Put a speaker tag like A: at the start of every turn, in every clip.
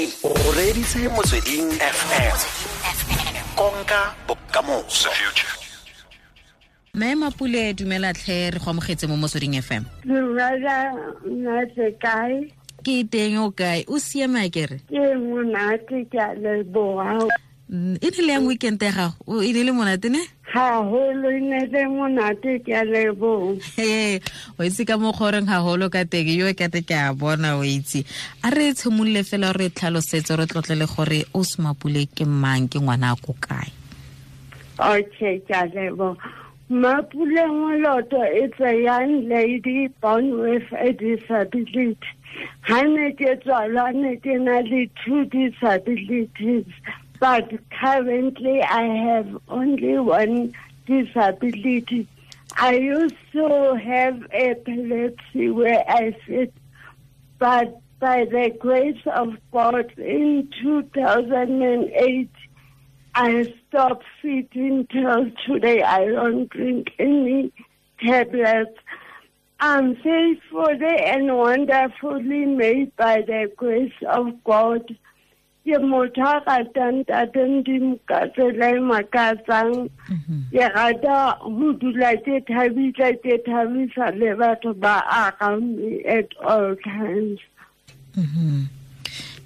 A: o reditse motsweding fm konka bokamoso.
B: Mme mapule dumela tlhe re go amogetse mo motsweding fm
C: Dumela nate kae?
B: Ke teng o kae? O siame a kere
C: ke monate ke a leboga
B: e ne le yang weekend ya gago e ne le monate ne?
C: Gagolo e ne le monate ke a lebo
B: He, o itse ka mo kgoreng gagolo ka teng. Yo kate ke a bona o itse. A re e tshimolole fela re tlhalosetse re tlotlele gore o semapule ke mang ke ngwana a ko kae?
C: Okay ke a lebo mapule ngoloto it's a young lady born with a disability. Ga ne ke tswalwa ne ke na le two disabilities but currently i have only one disability i used to have epilepsy where i sit but by the grace of god in 2008 I stopped feeding till today. I don't drink any tablets. I'm faithfully and wonderfully made by the grace of God. Ke motho a ratang tateng ka tsela e makatsang. Ke rata go dula ke thabile ke thabisa le batho ba around me at all times.
B: Mhm.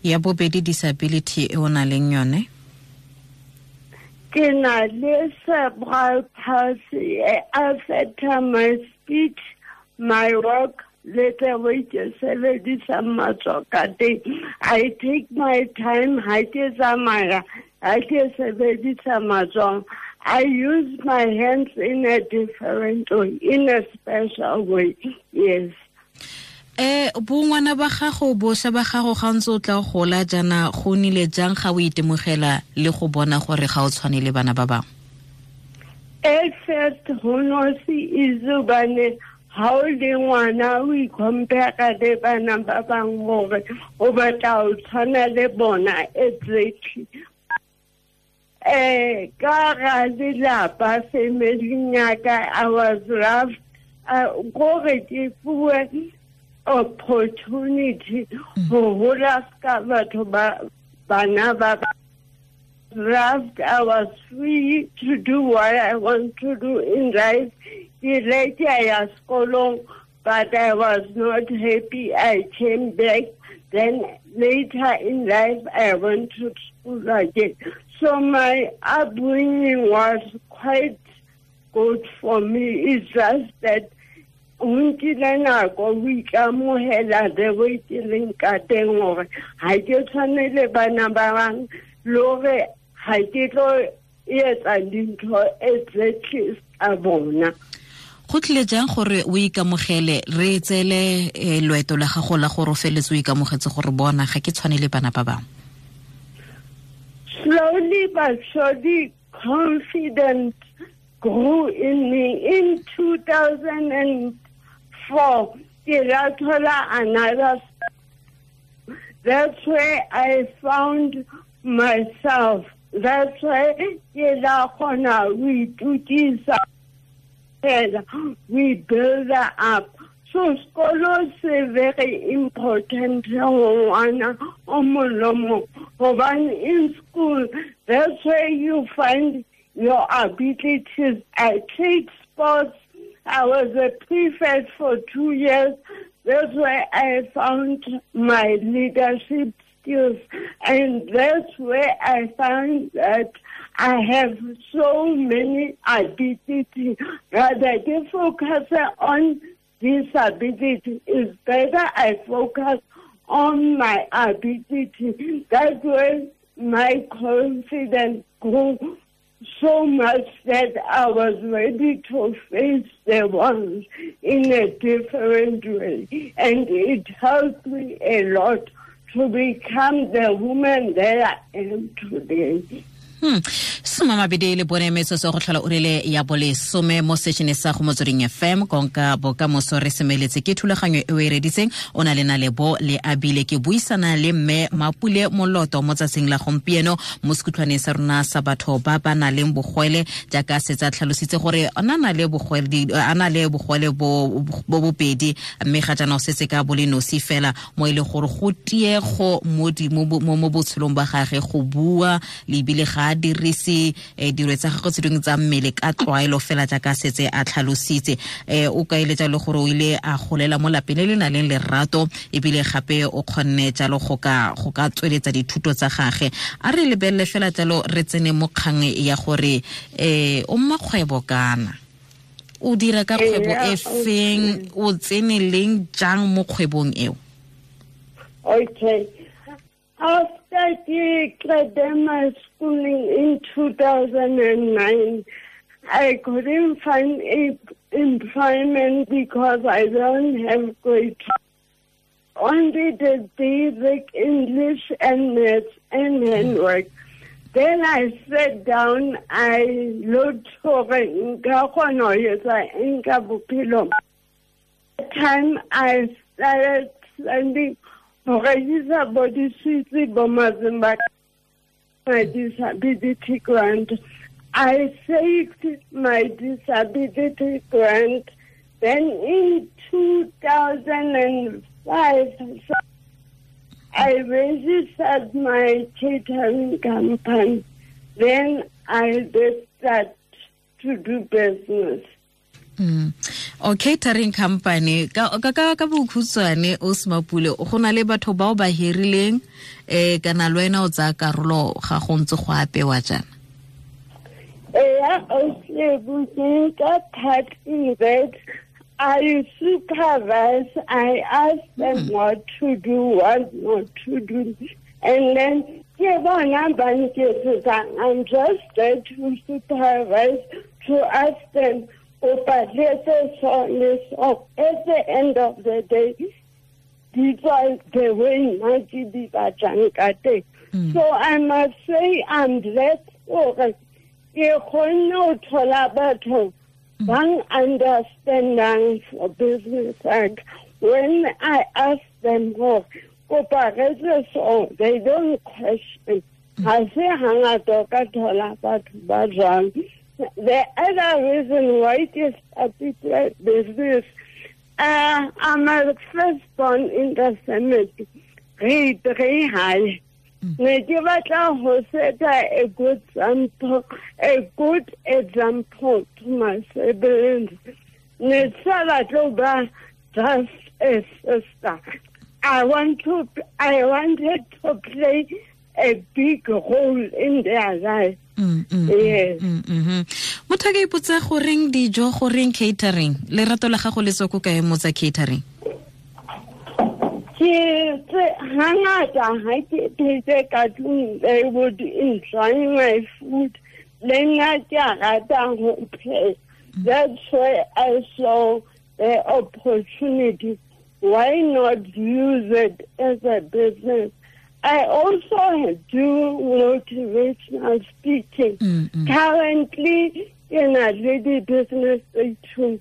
B: ya bobedi disability e o na leng yone?
C: Ke na le cerebral palsy e affecta my speech my work le tsebo ke sebedisa matso ka teng i take my time ha ke tsamaya ha ke sebedisa matsong i use my hands in a different way in a special way yes.
B: Eh bongwana ba gago bošwa ba gago ga ntse o tla gola jaana go nnile jang ga o itemogela le go bona gore ga o tshwane le bana ba bangwe?
C: At first ho no se izubane ha o le ngwana o ikompara le bana ba bangwe gore o batla o tshwana le bona exactly eh ka ga lelapa yaka i was rough gore ke fuwe opportunity go gola ska batho ba bana ba ba draft. I was free to do what I want to do in life. Later, I was but I was not happy. I came back. Then later in life, I went to school again. So my upbringing was quite good for me. It's just that nkile nako o ikamogela the way ke leng ka teng gore ga ke tshwane le bana ba bangwe le gore ga ke tlo etsa dintho exactly tsa bona
B: go tlile jang gore o ikamogele re eh, loeto la gago la gore o o ikamogetse gore bona ga ke tshwane le bana ba bangwe?
C: Slowly but surely confidence grew in me. In 2004 ke rathola another that's where i found myself. That's why ke la kgona ho itukisa we build up. So skolo se very important ngwana o molomo gobane in school that's where you find your abilities. I played sports. I was a prefect for two years. That's where i found my leadership skills. And that's where i found that I have so many abilities. Rather, I focus on disability. It's better I focus on my ability. That way, my confidence grew so much that I was ready to face the world in a different way. And it helped me a lot to become the woman that I am today.
B: Hmm. soma mabedi le bone metsotso go tlhola o rile ya bolesome mo sešhene sa go motsweding fm konka bokamoso re semeletse ke thulaganyo e o e reditseng o na le na lebo le abile ke buisana le mme mapule moloto mo tsatsing la gompieno mo sekhutlhwaneng sa rona sa batho ba ba na leng bogwele jaaka setsa tlhalositse gore a na le bogwele bo bobedi mme ga jaana setse ka bole nosi fela mo e le gore go tiego mo botshelong ba gage go bua le ebile ga dirise um dilo tsa gagwe tse dingwe tsa mmele ka tlwaelo fela jaaka setse a tlhalositse. Um o kaeletsa le gore o ile a golela mo lapeng le le na leng lerato ebile gape o kgonne jalo go ka tsweletsa dithuto tsa gage. A re lebelele fela jalo re tsene mo kgang ya gore um o mmakgwebo kana? O dira ka kgwebo e feng? o tsene leng jang mo kgwebong eo?
C: Okay after my schooling in 2009, I couldn't find a employment because I don't have great only the basic English and math and handwork. Then I sat down, I looked for nka kgona ho time I started sending go gaisa bo diswitse bo mazimba my disability grant. I saved my disability grant then in 2005 I registered my catering company. Then I did start to do business.
B: Mm. O catering company ka ka ka bokhutswane o smapule go na le batho bao ba hirileng eh kana le wena o tsaya karolo ga go ntse go apewa jana
C: eya okay, ka part in that I supervise, I ask them mm. what to do, what not to do. And then I'm just there to supervise, to ask them but let's say so at the end of the day, these are the way Najidi Bajankate. Mm. So I must say I'm blessed for it. One understanding for business and when I ask them more, so they don't question. I say hangata ka thola batho ba jang the other reason why it is a particular business, uh, I'm a first-born in the family, grade three high. ne ke batla go seta a good example a good example to my siblings. Ne sa batla ba just a sister. I want to i wanted to play a big role in their life.
B: Mm, mm, mm, mm-hmm. motho a ka ipotsa goreng dijo goreng catering? Lerato la gago le tswa ko kae mo tsa catering?
C: Ke hangata ha ke phetse ka tlung they would enjoy my food. Le nna ke a rata go pheya that's why i saw the opportunity. Why not use it as a business I also do motivational speaking. Mm-hmm. Currently in a lady business too.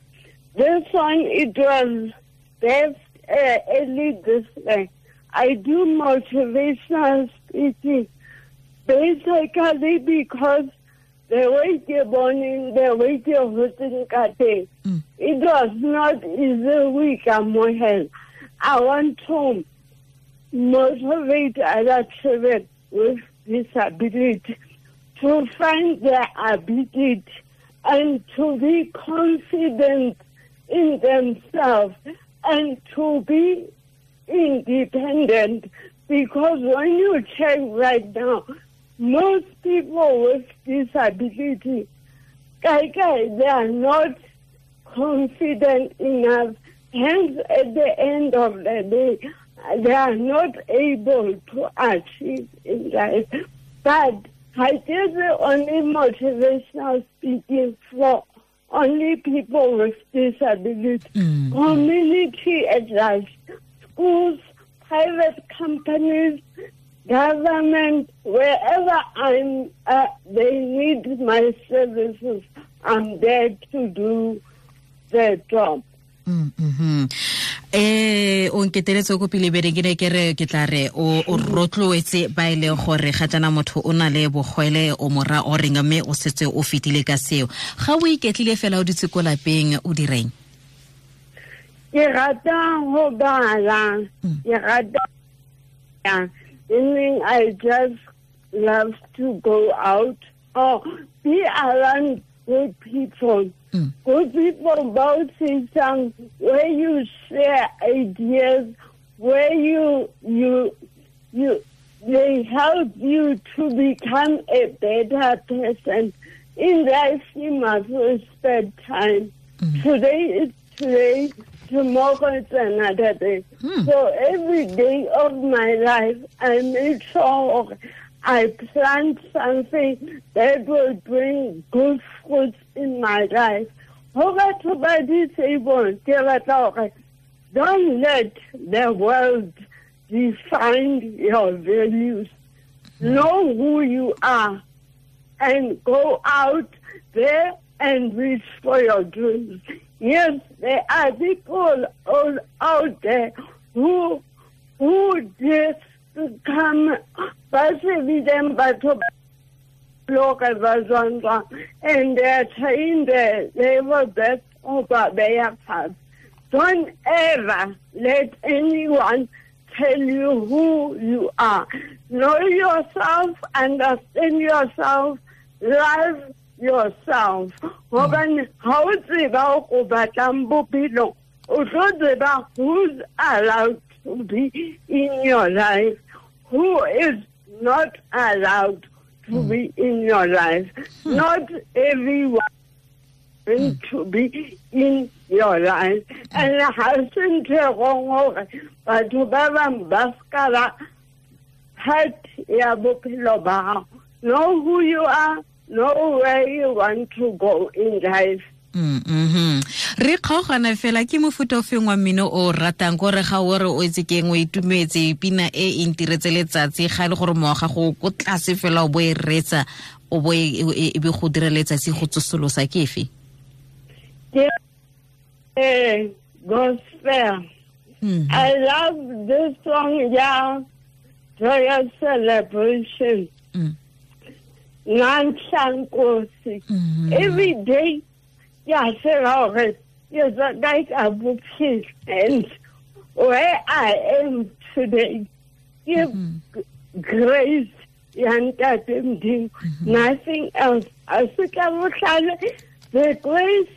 C: This one it was best uh, early this way. I do motivational speaking basically because the way you're born in, the way you're hosting mm. it was not easy week I'm I want to motivate other children with disability to find their ability and to be confident in themselves and to be independent because when you check right now, most people with disability, they are not confident enough. Hence, at the end of the day, they are not able to achieve in life. But I did the only motivational speaking for only people with disability, mm. community at large, schools, private companies, government, wherever I'm, uh, they need my services, I'm there to do their job.
B: Mm, mhm eh o nketeletse ko pele bere ke ne ke re ke tla re o rotloetse ba ile gore ga jana motho o na le bogwele o mora o reng mme o setse o fetile ka seo ga o iketlile fela o ditse ko lapeng o direng
C: Ke rata ho bala,
B: Mm.
C: ke rata yeah. meaning I just love to go out or be around good people.
B: Mm.
C: Good people both some where you share ideas, where you you you they help you to become a better person. In life you must spend time.
B: Mhm.
C: Today is today, tomorrow is another day.
B: Hmm.
C: So every day of my life I make sure I plant something that will bring good fruits in my life. Ho batho ba disabled, don't let the world define your values. Know who you are and go out there and reach for your dreams. Yes, there are people all out there who who just come them batho loka ba jwang jwang and they are trying uh, their level best over their path. Don't ever let anyone tell you who you are. Know yourself, understand yourself, love yourself. Hobane ha o tseba o batlang bophelo, o tlo tseba who's allowed to be in your life, who is not allowed to be in your life. Not everyone going to be in your life. And ha se ntho e wrong hore batho ba bang ba ska ba part ya bophelo ba hao. Know who you are, know where you want to go in life.
B: Mm, mhm re kgaogana fela ke mofuta ofeng feng wa mmino o ratang kore ga o re o etse keng o itumetse pina e e ntiretse letsatsi ga e le gore moaga go ko tlase fela o bo e reetsa o bo e e- e be go dira letsatsi go tsosolosa ke efe
C: Ke eh, gospel.
B: Mhm.
C: I love this song, ya Joyous celebration.
B: Mm.
C: Every day, yeah, say, okay, yes, like a bookcase. And where I am today, give mm-hmm. g- grace, yantatim mm-hmm. nothing else. I think I will the grace,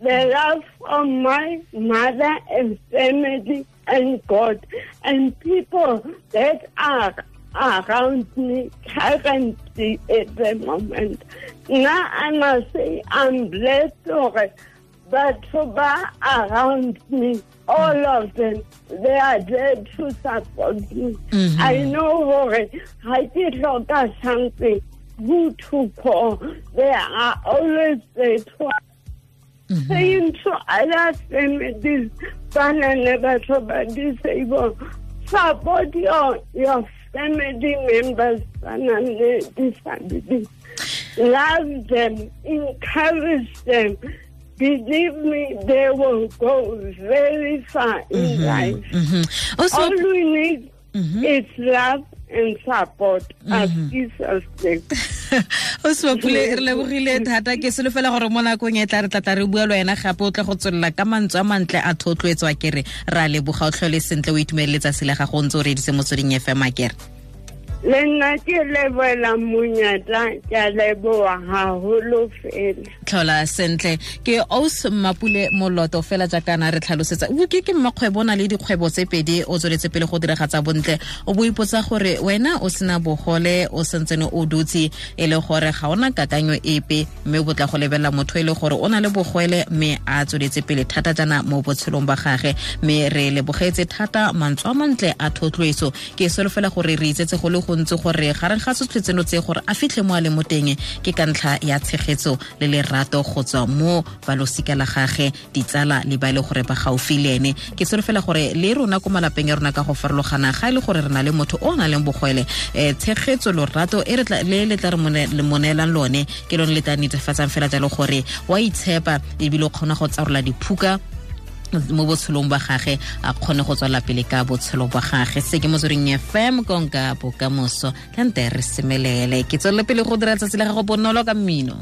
C: the love of my mother and family and God and people that are around me currently at the moment. Now I must say I'm blessed but ba around me, all of them, they are there to support me.
B: Mhm.
C: I know hore I did hloka something who to call. They are always there to saying to other families, banana batho ba disabled, support your, your family members, banana disabilities. Love them, encourage them. Believe me, they will go very far in life.
B: Mhm. O so-
C: All we need
B: Mhm.
C: is love and support as Jesus said.
B: o swapule re lebogile thata ke solofela gore mo nakong e tla re tlatla re bua le wena gape o tle go tswelela ka mantswe a mantle a thotloetswa kere ra leboga o tlhole sentle o itumelele se le gago o ntse o reditse motsweding fm a kere
C: le nna ke leboela monyatla ke a leboa haholo fela.
B: Tlhola sentle. Ke aus mmapule moloto fela jaakana re tlhalosetsa. Ke ke mmakgwebo o na le dikgwebo tse pedi o tsweletse pele go diragatsa bontle. O bo ipotsa gore wena o sena bogole o santsene o dutse e le gore ga ona kakanyo epe mme o botla go lebelela motho e le gore o na le bogwele mme a tsweletse pele thata jana mo botshelong ba gage. Mme re lebogetse thata mantswe a mantle a thotloetso ke solofela gore re itsetse go le go gontsi gore gareng ga se tseno tse gore a fitlhe mo a le mo teng ke ka ntlha ya tshegetso le lerato go tswa mo balosika la gage ditsala le ba e le gore ba gaufi le ene. Ke solofela gore le rona ko malapeng ya rona ka go farologana ga e le gore re na le motho o o nang leng bogwele um tshegetso lorato e le le tla re moneelang lone ke lone le tla netefatsang fela jalo gore wa itshepa ebile o kgona go tsarola diphuka mo botshelong ba gage a kgone go tswela pele ka botshelo ba gage. Se ke motsweding fm konka bokamoso ka nte re semelele. Ke tswelele pele go dira tsatsi la gago bonolo ka mmino